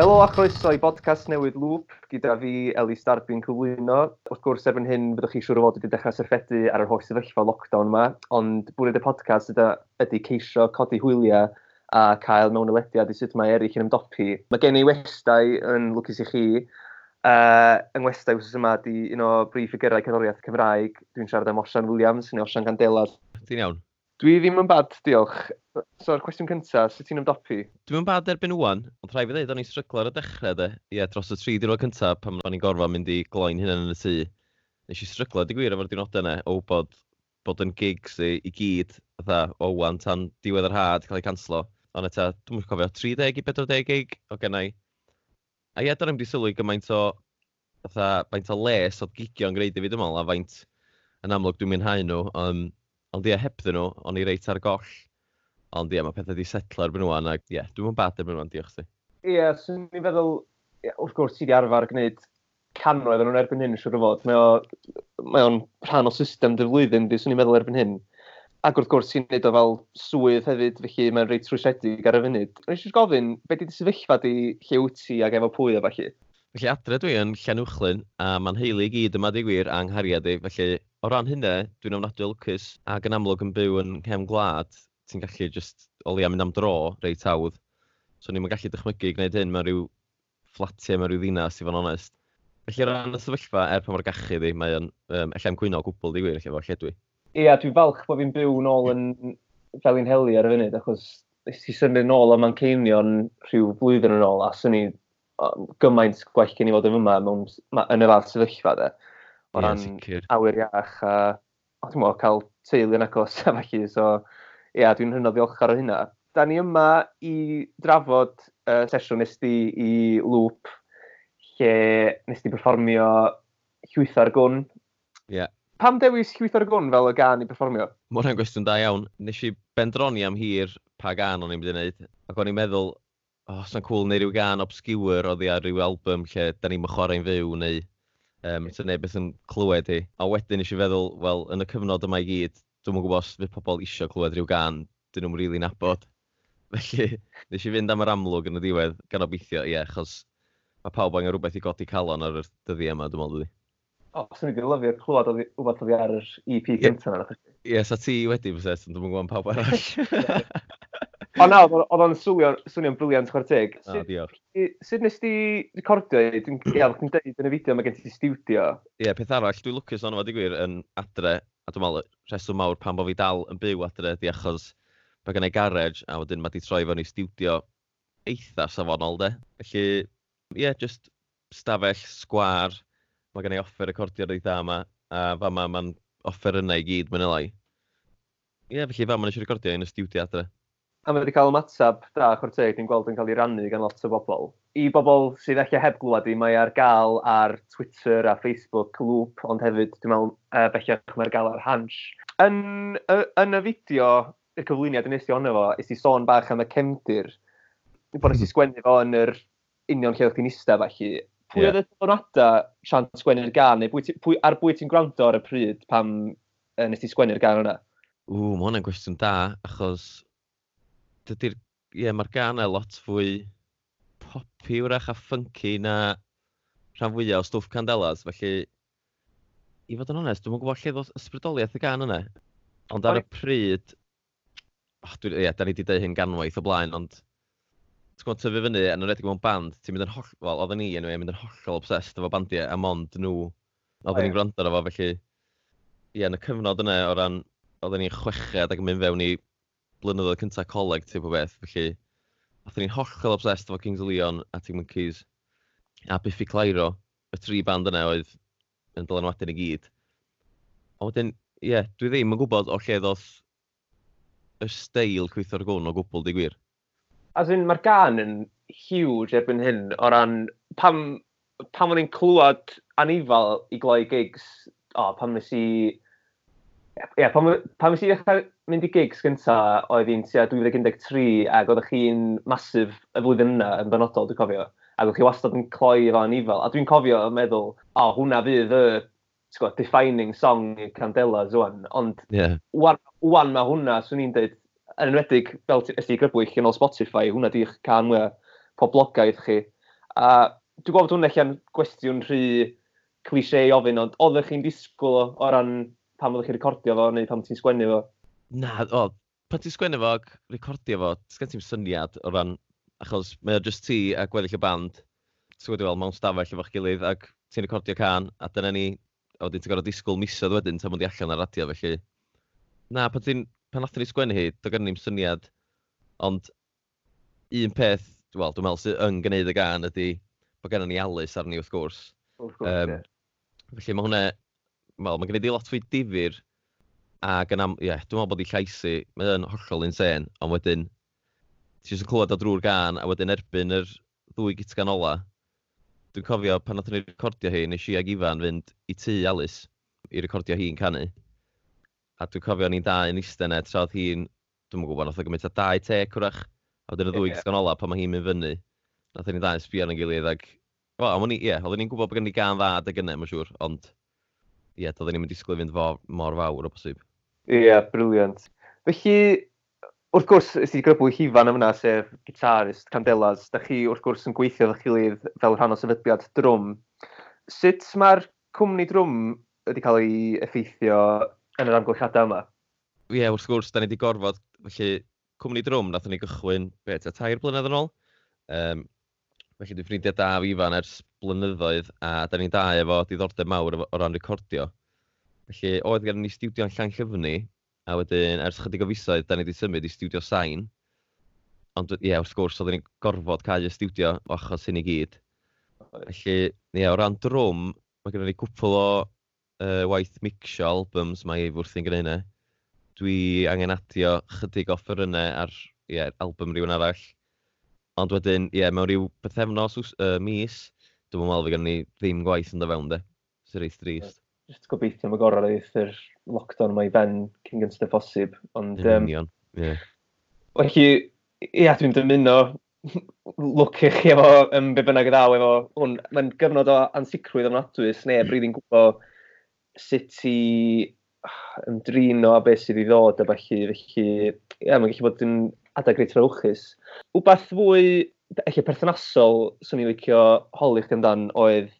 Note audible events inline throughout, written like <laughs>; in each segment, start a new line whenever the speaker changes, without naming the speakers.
Helo a chroeso i bodcast newydd Lŵp, gyda fi Elis Darbyn cyflwyno. Wrth gwrs, erbyn hyn, byddwch chi siŵr o fod wedi dechrau syrffedu ar yr holl sefyllfa lockdown yma, ond bwyd y podcast ydy, ydy ceisio codi hwyliau a cael mewn ylediad i sut mae eraill yn ymdopi. Mae gen i westau yn lwcus i chi, Uh, yng Ngwestau wrth yma di un o brif ffigurau cerddoriaeth Cymraeg. Dwi'n siarad am Osian Williams neu Osian Gandela.
Ti'n iawn?
Dwi ddim yn bad, diolch. So'r cwestiwn cyntaf, sut ti'n ymdopi?
Dwi'n yn bad erbyn wwan, ond rhaid fi ddweud, o'n i'n stryglo ar y dechrau, de. Ie, dros y tri diwrnod cyntaf, pan o'n i'n gorfod mynd i gloi'n hynna yn y tŷ. Nes i stryglo, di gwir, efo'r diwrnodau yna, o bod, bod yn gigs i, i gyd, fatha, o wan, tan diwedd yr had, cael ei canslo. Ond eto, dwi'n mwyn cofio, 30 i 40 gig o gennau. A ie, dyna'n mynd i sylwi gymaint o, fatha, faint o les oedd gigio yn gwneud i fi, dwi'n meddwl, a faint yn amlwg dwi'n mwynhau nhw. Um, Ond ie, hebddyn nhw, o'n i reit ar goll. Ond ie, mae pethau wedi setlo erbyn nhw, a ie, dwi'n mwyn bad erbyn nhw, diolch ti.
Ie, yeah, swn i'n feddwl, wrth gwrs, ti di arfer gwneud cannoedd nhw'n erbyn hyn, siwr o fod. Mae o'n rhan o system dy flwyddyn, di, swn i'n meddwl erbyn hyn. Ac wrth gwrs, ti'n neud o fel swydd hefyd, felly mae'n reit trwysiedig ar y funud. Rwy'n eisiau gofyn, be di sefyllfa di lle wyt ti ac efo pwy o falle?
Felly adre dwi yn Llanwchlyn, a mae'n heili i gyd yma di gwir a'n nghariad i, felly o ran hynny, dwi'n ofnadwy lwcus, ac yn amlwg yn byw yn cefn gwlad, ti'n gallu just o leia mynd am dro reit awdd. So ni'n gallu dychmygu i gwneud hyn mewn rhyw fflatiau, mewn rhyw ddinas, i fod yn onest. Felly o ran y sefyllfa, er pa mor gachu ddi, mae o'n um, ella'n cwyno o gwbl di wir, efo alledwi.
Ie, yeah, dwi'n falch bod fi'n byw nôl yn fel un heli ar y funud, achos nes i symud nôl o Manceinion rhyw blwyddyn yn ôl, a sy'n ni gymaint gwell gen i fod yn yma mewn, yn y fath sefyllfa, de o ran yeah, awyr iach a o, mo, cael teulu yn agos a <laughs> felly. So, ia, yeah, dwi'n hynod ddiolchgar o hynna. Da ni yma i drafod uh, sesiwn nes di i lŵp lle nes di performio llwyth ar gwn.
Ie. Yeah.
Pam dewis llwyth ar gwn fel y gan i performio?
Mae hwnna'n gwestiwn da iawn. Nes i bendroni am hir pa gan o'n i'n mynd i wneud. Ac o'n i'n meddwl, oh, sa'n cool neu rhyw gan obscure o i ar ryw album lle da ni'n chwarae'n fyw neu um, so neb beth yn clywed hi. A wedyn eisiau feddwl, wel, yn y cyfnod yma i gyd, dwi'n mwyn gwybod os fydd pobl eisiau clywed rhyw gan, dyn nhw'n rili really nabod. <laughs> Felly, nes i fynd am yr amlwg yn y diwedd, gan obeithio, ie, yeah, achos mae pawb angen rhywbeth i godi calon ar y dyddi yma, dwi'n meddwl, dwi.
O, oh, swn i'n lyfio clywed o rhywbeth oddi ar yr EP yeah. cyntaf.
Ie, yeah, sa ti wedi, fysa, dwi'n mwyn gwybod pawb arall. <laughs> <laughs>
O na, oedd o'n swnio'n briliant chwarteg.
O, diolch.
Sut nes ti recordio? Dwi'n gael, dwi'n deud yn y fideo mae gen ti studio.
Ie, yeah, peth arall, dwi'n lwcus ond o fod i gwir yn adre, a dwi'n meddwl rheswm mawr pan bod fi dal yn byw adre, di achos mae gen i garage, a wedyn mae di troi fewn i studio eitha safonol, de. Felly, ie, yeah, just stafell, sgwar, mae gen i offer recordio recordio'r eitha yma, a fa ma, mae'n offer yna i gyd, mae'n elai. Ie, yeah, felly fa ma'n eisiau recordio yn y studio adre
a mae wedi cael ymateb da chwr teg ni'n gweld yn cael ei rannu gan lot o bobl. I bobl sydd eich heb glwad i, mae ar gael ar Twitter a Facebook lŵp, ond hefyd dwi'n meddwl uh, bellach mae'r gael ar hans. Yn, uh, yn y fideo, y cyflwyniad yn eithio honno fo, is i sôn bach am y cemdir. Bod nes i hmm. sgwennu fo yn yr union lle oedd chi'n ista falle. Pwy yeah. oedd y tonada sian sgwennu'r gan, neu pwy, pwy, ar bwy ti'n gwrando ar y pryd pam uh, nes ti sgwennu'r gan yna?
Ww, mae hwnna'n gwestiwn da, achos dydy'r, ie, yeah, mae'r ganau lot fwy popi wrach a funky na rhan fwyaf o stwff candelas, felly i fod yn onest, dwi'n gwybod lle ddod ysbrydoliaeth y gan yna. Ond ar y pryd, oh, dwi, ie, da ni wedi dweud hyn ganwaith o blaen, ond ti'n gwybod tyfu fyny yn yr mewn band, ti'n mynd yn holl, wel, oedden ni e yn mynd yn hollol obsessed efo bandiau, a mond nhw, oedden ni'n gwrando ar efo, felly, ie, yn y cyfnod yna o ran, oedden ni'n chweched ac yn mynd fewn i blynyddoedd cyntaf coleg typ o beth, felly athyn ni'n hollol obsessed efo Kings of Leon a Team Monkeys a Biffy Clyro, y tri band yna oedd yn dylanwadyn i gyd. A wedyn, ie, yeah, dwi ddim yn gwybod o lle ddoth y steil Cwythor Gwn o gwbl di gwir.
As in, mae'r gan yn huge erbyn hyn o ran pam, pam o'n i'n clywed anifal i gloi gigs, o, pam nes i Ie, yeah, pan, pan fes i ddechrau mynd i gigs gynta oedd hi'n tua 2013 ac oeddech chi'n masif y flwyddyn yna yn benodol, dwi'n cofio. Ac oeddech chi wastad yn cloi efo anifel. A dwi'n cofio yn meddwl, o, oh, hwnna fydd y sgwa, defining song i Candela zwan. Ond yeah. wan, wan mae hwnna, swn i'n dweud, yn enwedig fel ysdi grybwyll yn ôl Spotify, hwnna di'ch can mwy poblogaidd chi. A dwi'n gwybod hwnna allan gwestiwn rhy cliché i ofyn, ond oeddech chi'n disgwyl o, o ran pan fyddwch chi'n recordio fo, neu pan ti'n sgwennu fo?
Na, o, pan ti'n sgwennu fo ac recordio fo, sgan ti'n syniad o ran, achos mae o just ti a gweddill y band, ti'n gwybod fel mewn stafell efo'ch gilydd, ac ti'n recordio can, a dyna ni, a wedyn ti'n gorfod disgwyl misoedd wedyn tan mynd i allan ar radio, felly. Na, pan ti'n, pan athyn ni sgwennu hi, do gen ni'n syniad, ond un peth, wel, dwi'n meddwl sydd yn gwneud y gan ydy bod gennym ni alus arni wrth gwrs.
Wrth gwrs,
um,
yeah.
Felly mae hwnna well, mae gen i di lot fwy difyr ac yn am, ie, yeah, dwi'n meddwl bod i llaisu, mae yn hollol insane, ond wedyn, ti jyst yn clywed o drwy'r gan, a wedyn erbyn yr ddwy gitgan ola, dwi'n cofio pan nath ni'n recordio hi, nes i ag Ifan fynd i tŷ Alice i recordio hi'n canu. A dwi'n cofio ni'n da yn eistedd tra oedd hi'n, dwi'n gwybod, nath o gymaint o dau te cwrach, a wedyn y ddwy
yeah.
gitgan ola pan mae hi'n mynd fyny. Nath ni'n da yn sbio yn gilydd ac, wel, ie, oedden ni'n gwybod bod gen i gan dda adeg yna, mae'n siŵr, ond ie, doedden ni'n disgwyl fynd fo, mor fawr o bosib.
Ie, yeah, briliant. Felly, wrth gwrs, ys i grybwyll hifan am yna, sef gitarist Candelas. Da chi, wrth gwrs, yn gweithio ddech gilydd fel rhan o sefydliad drwm. Sut mae'r cwmni drwm wedi cael ei effeithio yn yr amgylchiadau yma?
Ie, yeah, wrth gwrs, da ni wedi gorfod, felly, cwmni drwm, nath ni gychwyn, be, ta tair blynedd yn ôl. Um, Felly, dwi'n ffrindiau da o Ifan ers blynyddoedd, a da ni'n da efo diddordeb mawr o ran recordio. Felly, oedd gen ni studio yn llan llyfni, a wedyn, ers chydig o fisoedd, da ni wedi symud i studio sain. Ond, ie, wrth gwrs, oedden ni'n gorfod cael y studio achos hyn i gyd. Felly, ie, o ran drwm, mae gennym ni cwpl o uh, waith mixio albums mae ei fwrthi'n gwneud hynny. E. Dwi angen adio chydig o ffyrnau ar ie, album rhywun arall. Ond wedyn, ie, yeah, mewn rhyw bythefnos, uh, mis, dwi'n meddwl fe gen ni ddim gwaith yn dy fewn, de. Sy'n reith drist.
Just gobeithio mae gorau reith yr lockdown mae ben cyn gyntaf y posib. Ond,
yn
um,
union, ie. Yeah.
Felly, ia, dwi'n dymuno <laughs> lwcus chi efo um, be bynnag y ddaw efo hwn. Mae'n gyfnod o ansicrwydd ofnadwy, sneb hmm. rili'n gwybod sut i ymdrin o a beth sydd i ddod a felly, felly ie, mae'n gallu bod yn adag reit rhywchus. Wbath fwy, efallai perthnasol, swn i'n licio holi chdi amdan, oedd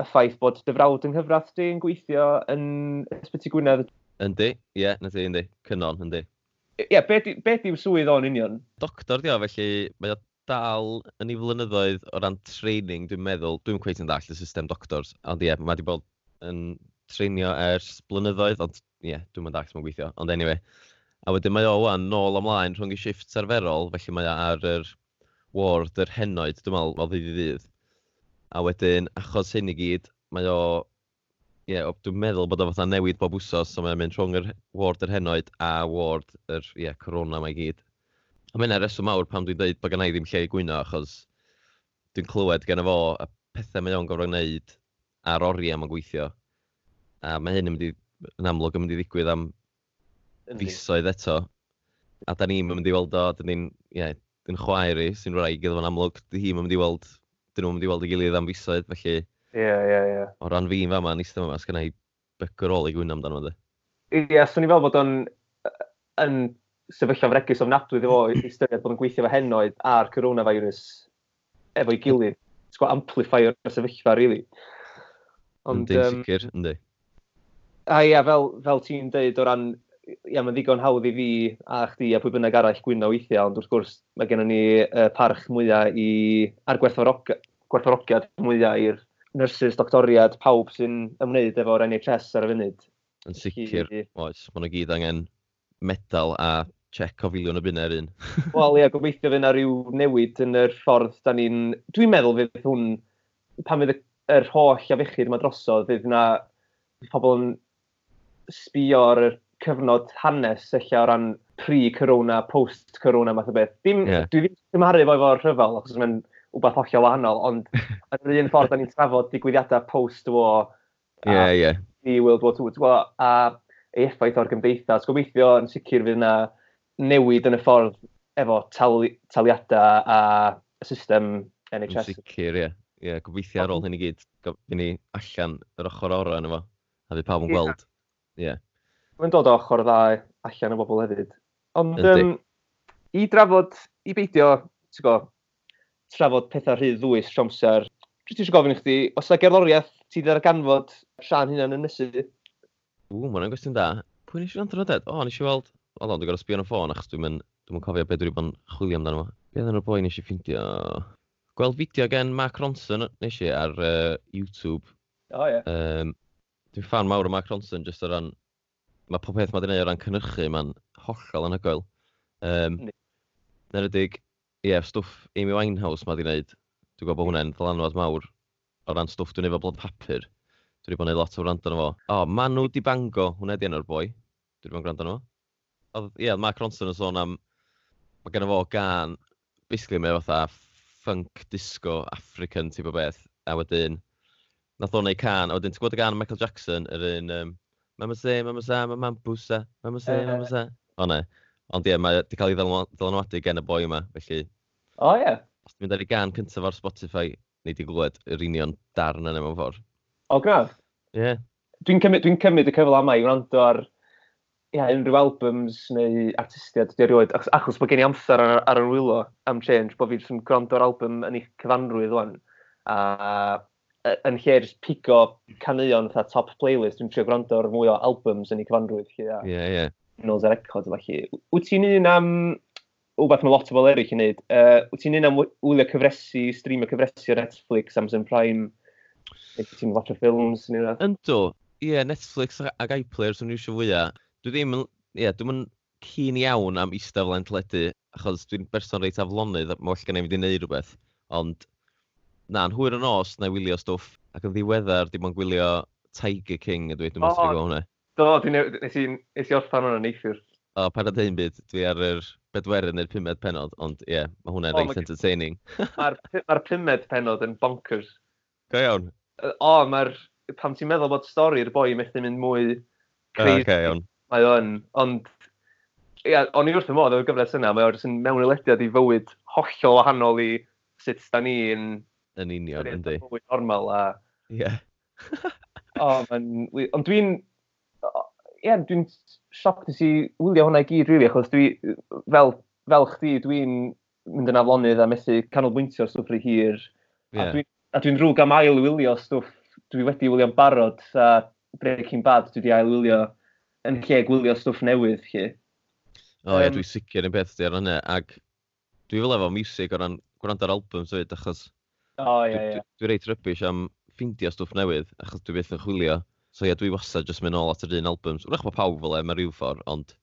y ffaith bod dy frawd yng nghyfraith di yn gweithio yn Ysbyty Gwynedd.
Yndi, ie, yeah, na ti, yndi, cynon, yndi.
Ie, yeah, beth be, be yw swydd o'n union?
Doctor di o, felly mae o dal yn ei flynyddoedd o ran training, dwi'n meddwl, dwi'n cweith yn dall y system doctors, ond ie, yeah, mae wedi bod yn treinio ers blynyddoedd, ond ie, yeah, dwi'n mynd ac mae'n gweithio, ond anyway. A wedyn mae o wan nôl ymlaen rhwng i shifft serferol, felly mae o ar yr ward yr henoed, dwi'n meddwl, fel ddydd i ddydd. A wedyn, achos hyn i gyd, mae o... Ie, yeah, dwi'n meddwl bod o fatha newid bob wsos, so mae'n mynd rhwng yr ward yr henoed a ward yr yeah, corona mae gyd. A mae yna reswm mawr pam dwi'n dweud bod gen i ddim lle i gwyno, achos dwi'n clywed gen fo y pethau mae o'n gorfod gwneud ar oriau mae'n gweithio. A mae hyn yn mynd i, yn amlwg yn mynd i ddigwydd am fisoedd eto. A da ni'n mynd i weld o, dyn ni'n, ie, yeah, dyn chwaer i sy'n rhaid gyda fo'n amlwg, dy hi'n mynd i weld, dyn nhw'n mynd i weld ei gilydd am fisoedd, felly...
Ie, ie, ie.
O ran fi'n fama, nes dyma, sgan i bygwr ôl i gwyno amdano fo,
Ie, yeah, swn i fel bod o'n yn sefyllfa fregus ofnadwy ddefo i styried bod yn gweithio fe henoed a'r coronavirus efo'i gilydd. Sgwa y sefyllfa, really.
Ond, yndi,
um,
sicr, yndi.
A ia, fel, fel ti'n deud o ran, ia, mae'n ddigon hawdd i fi a chdi a pwy bynnag arall gwyno weithiau, ond wrth gwrs mae gennym ni uh, parch mwyaf i, a'r gwerthorogiad mwyaf i'r nyrsys, doctoriad, pawb sy'n ymwneud efo'r NHS ar y funud.
Yn sicr,
I...
oes, maen nhw gyd angen medal a check o filiwn y bunau un. <laughs>
Wel, ia, gobeithio fyna rhyw newid yn yr ffordd da ni'n... Dwi'n meddwl fydd hwn, pan fydd yr holl afechyd yma drosodd, fydd na pobl yn sbio ar y cyfnod hanes eich o ran pre-corona, post-corona math o beth. Dim,
yeah.
Dwi ddim cymharu fo efo'r rhyfel, achos mae'n wbeth hollol wahanol, ond <laughs> yn yr un ffordd, da ni'n trafod digwyddiadau post-war.
Ie, ie.
yeah. World War II, well, a ei effaith o'r gymdeithas. Gobeithio yn sicr fydd yna newid yn y ffordd efo tali, taliadau a y system NHS.
Yn sicr, ie. Ie, gobeithio ar ôl hyn i gyd, fynd ni allan yr ochr orau yn efo, a fydd pawb yn gweld Ie.
Mae'n dod o ochr dda allan o bobl hefyd. Ond um, i drafod, i beidio, ti'n go, trafod pethau rhydd ddwys siomser, dwi ti eisiau gofyn i chdi, os yna gerddoriaeth ti ddod ar ganfod Sian hynna'n yn ynysu?
Ww, mae'n gwestiwn da. Pwy nes i i'n antryded? O, nes i weld... O, dwi'n gorau sbio yn y ffôn achos dwi'n mynd... Dwi'n cofio beth dwi'n bod yn chwilio amdano fo. Beth yn y boi nes i ffindio? Gweld fideo gen Mark Ronson nes i ar uh, YouTube.
O, ie.
Um, Dwi'n fan mawr o Mark Ronson, jyst o ran... Mae popeth mae wedi gwneud o ran cynnyrchu, mae'n hollol anhygoel. Um, Neredig, ie, yeah, stwff Amy Winehouse mae wedi gwneud. Dwi'n gwybod bod hwnna'n ddylanwad mawr o ran stwff dwi'n efo blod papur. Dwi wedi bod yn gwneud lot o wrando arno fo. O, oh, Manu Dibango, hwnna di enw'r boi. Dwi wedi bod yn gwrando arno fo. Oedd, ie, yeah, Mark Ronson yn sôn am... Mae gen fo gan, basically mae fatha funk, disco, African type o beth. A wedyn, nath o'n ei can, a wedyn ti'n gwybod y gan Michael Jackson, yr un, um, Mama Se, Mama Sa, Mama Bwsa, Mama Se, Mama Sa. O ne, ond ie, mae wedi cael ei ddylanwadu gen y boi yma, felly...
O ie. Yeah.
Os ti'n mynd ar ei gan cyntaf ar Spotify, neu di glwed yr union darn yna mewn ffordd.
O, gnaf?
Ie. Yeah.
Dwi'n cymryd, dwi cymryd y cyfle yma i wrando ar ia, unrhyw albums neu artistiad wedi erioed, achos bod gen i amser ar, ar yr wylo am change, bod fi jyst yn gwrando ar album yn eich cyfanrwydd o'n. A yn lle jyst pigo caneuon fatha top playlist, dwi'n trio gwrando ar mwy o albums yn ei cyfanrwydd chi.
Ie, ie.
Yeah. Nôls ar record efo chi. Wyt ti'n un am wbeth mae lot o bobl eraill yn neud. Uh, wyt ti'n un am wylio cyfresu, streamio cyfresu ar Netflix, Amazon Prime, ti'n watch o ffilms neu rhywbeth?
Ynddo, ie, yeah, Netflix ag iPlayer sy'n rhywbeth fwyaf. Dwi ddim, yn... ie, yeah, dwi'n cyn iawn am eistedd flaen teledu, achos dwi'n berson reit aflonydd, mae well gen i fynd i wneud rhywbeth. Ond na, yn hwyr yn os, na i wylio stwff. Ac yn ddiweddar, dim ond gwylio Tiger King, ydw i, dwi'n meddwl oh, hwnna.
Do, dwi'n e-, nes i, nes i orffan hwnna neithwr.
O, pan a dweud byd, dwi ar yr bedwerydd neu'r pumed penod, ond ie, yeah, mae hwnna'n
oh,
reit entertaining. <laughs>
Mae'r ma pumed penod yn bonkers.
Go iawn.
O, mae'r, pam ti'n meddwl bod stori'r boi methu mynd mwy crazy.
Okay, iawn.
Mae o'n, ond, ia, o'n i wrth y modd o'r gyfres yna, mae o'n mewn elediad i fywyd hollol wahanol i sut da ni'n Yn
union,
yn
yndi.
Mwy normal a...
Ie.
o, man, ond dwi'n... Ie, yeah, dwi'n sioc nes i wylio hwnna i gyd, rili, really, achos dwi, fel, fel chdi, dwi'n mynd yn aflonydd a methu canolbwyntio stwff rhy hir. Yeah.
A
dwi'n dwi, dwi rhwg am ail wylio stwff dwi wedi wylio'n barod a Breaking Bad dwi wedi ail wylio yn lle gwylio stwff newydd chi.
O oh, ie,
yeah,
dwi'n sicr yn beth di ar hynny, ac dwi fel efo music o ran gwrando ar albums hefyd, achos
O, ie, ie.
Dwi dwi reit rybys am ffeindio stwff newydd, achos dwi beth yn chwilio. So ie, dwi wastad jyst mynd nôl at yr un albums. Wrach mae pawb fel e, mae rhyw ffordd, ond...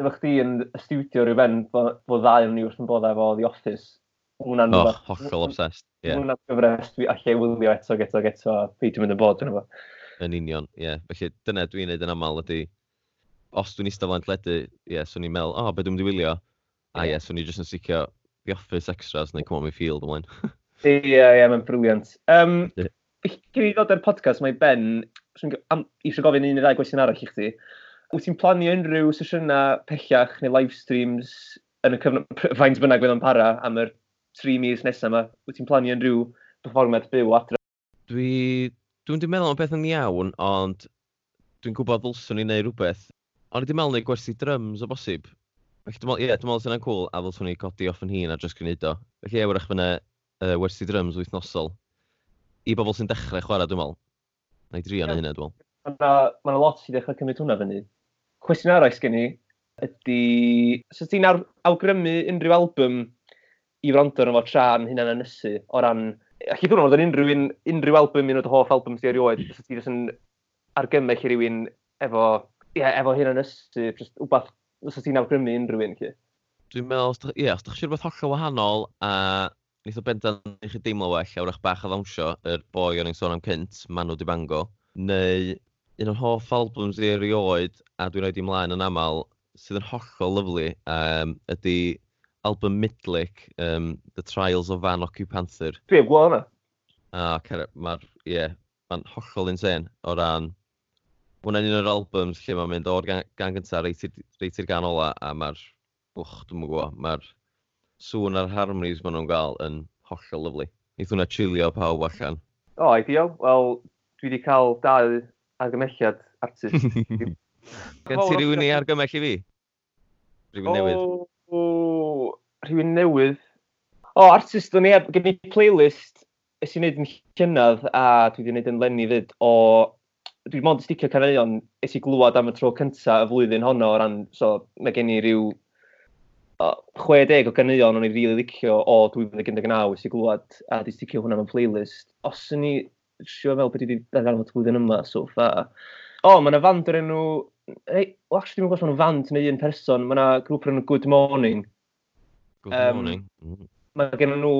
Efo chdi yn y studio rhyw ben, fo ddau yn ni wrth yn bod efo The Office. Hwna'n
oh,
rhywbeth...
hollol obsessed. Yeah.
Hwna'n gyfres, dwi allai wylio eto, eto, eto, a peidio mynd yn bod yn efo.
Yn union, ie. Yeah. Felly dyna dwi'n neud yn aml ydy, os dwi'n eistedd flaen ledu, ie, yeah, swn i'n meddwl, o, oh, beth dwi'n mynd i wylio? A ie, yeah, swn i jyst yn sicio The Office extras neu Come On My Field ymlaen. <laughs>
Ie, ie, mae'n briliant. Um, Gwyr i ddod ar podcast, mae Ben, eisiau gofyn un neu ddau gwestiwn arall i chdi. Wyt ti'n planio unrhyw sesiynau pellach neu live streams yn y cyfnod, faint bynnag fydd o'n para am yr tri mis nesaf yma? Wyt ti'n planio unrhyw performance byw adre?
Dwi... Dwi'n di meddwl am beth yn iawn, ond dwi'n gwybod ddylswn i wneud rhywbeth. Ond dwi'n meddwl neud gwersi drums o bosib. Felly dwi'n meddwl, ie, yeah, dwi'n meddwl sy'n cool, a ddylswn i codi off yn hun a jyst gwneud o. Felly ie, wrach fyna uh, wersi drums wythnosol. I bobl sy'n dechrau chwarae, dwi'n meddwl. Na i drio na hynna, dwi'n meddwl.
Mae ma lot sy'n dechrau cymryd hwnna fyny. Cwestiwn arall gen i ydy... Sut ti'n awgrymu unrhyw album i wrando arno fo tra yn hynna'n ynysu o ran... Ac i ddwrnod oedd yn unrhyw, un, unrhyw album, un o'r hoff album sy'n erioed, sut ti'n yn argymell i rywun efo, yeah, efo hyn yn ysu, just wbeth, os ti'n awgrymu unrhyw un, chi?
Dwi'n meddwl, ie, os ydych chi'n rhywbeth hollol wahanol a wnaeth o bendant i chi deimlo well a wrach bach a ddawnsio yr boi o'n i'n sôn am cynt, Manu Di Bango, neu un o'r hoff albums i erioed, a dwi'n rhaid i mlaen yn aml, sydd yn hollol lyflu, um, ydy album Midlick, um, The Trials of Van
Occupanther. Dwi'n gweld hwnna.
A, ah, mae'r, ie, yeah, mae'n hollol insane o ran hwnna'n un o'r albums lle mae'n mynd o'r gang, gang gynta reit i'r gan ola a mae'r, wch, dwi'n gwybod, mae'r sŵn a'r harmonies maen nhw'n gael yn hollol lyflu. Eith hwnna chilio pawb hmm. allan.
O, oh, ideal. Wel, dwi wedi cael dau argymelliad artist. <laughs>
Gen ti rhywun i argymell i fi? Rhywun newydd?
O, rhywun newydd? O, artist o'n i, gen i playlist ys i'n neud yn llynedd a dwi wedi neud yn lenni fyd o... Dwi Dwi'n mond sticio caneuon ys i glwad am y tro cyntaf y flwyddyn honno o ran... So, mae gen i ryw 60 o ganeuon o'n i rili really licio o 2019 sy'n glwad a di sticio hwnna mewn playlist. Os yn i siw fel beth i wedi ddarnod blwyddyn yma so far. O, mae yna fand o'r enw... Ei, o, actually, ddim yn gwybod maen nhw'n fand neu un person. Mae yna grŵp o'r enw Good Morning.
Good
um,
Morning. Mm.
Mae gen nhw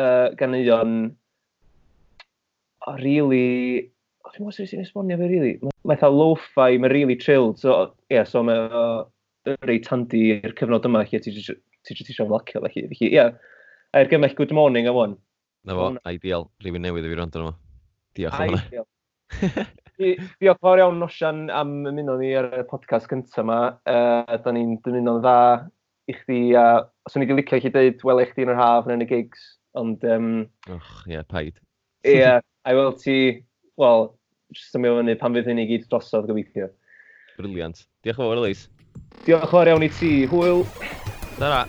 uh, ganeuon... O, oh, really... O, dwi'n ddim yn gwybod sy'n esbonio fe, really. Mae'n eitha lo-fi, mae'n really chilled. So, ie, yeah, so mae... Uh, reit handi i'r cyfnod yma lle ti ti eisiau ymlacio. Felly, felly, ie, yeah. a'r gymell good morning am wan.
Na fo, ideal. rhywun newydd i fi rand o'n yma. Diolch am hwnna.
Diolch fawr iawn Nosian am ymuno ni ar y podcast gyntaf yma. Uh, da ni'n dymuno'n dda i chdi, a uh, os o'n i wedi licio chi dweud, wel eich di yn yr haf yn y gigs, ond... Um,
Och, ie, yeah, paid.
Ie, yeah, a wel ti, wel, jyst yn mewn pan fydd hyn i gyd drosodd gobeithio.
Briliant. Diolch yn fawr, Elise.
Diolch yn fawr iawn i ti, Hwyl.
Dyna.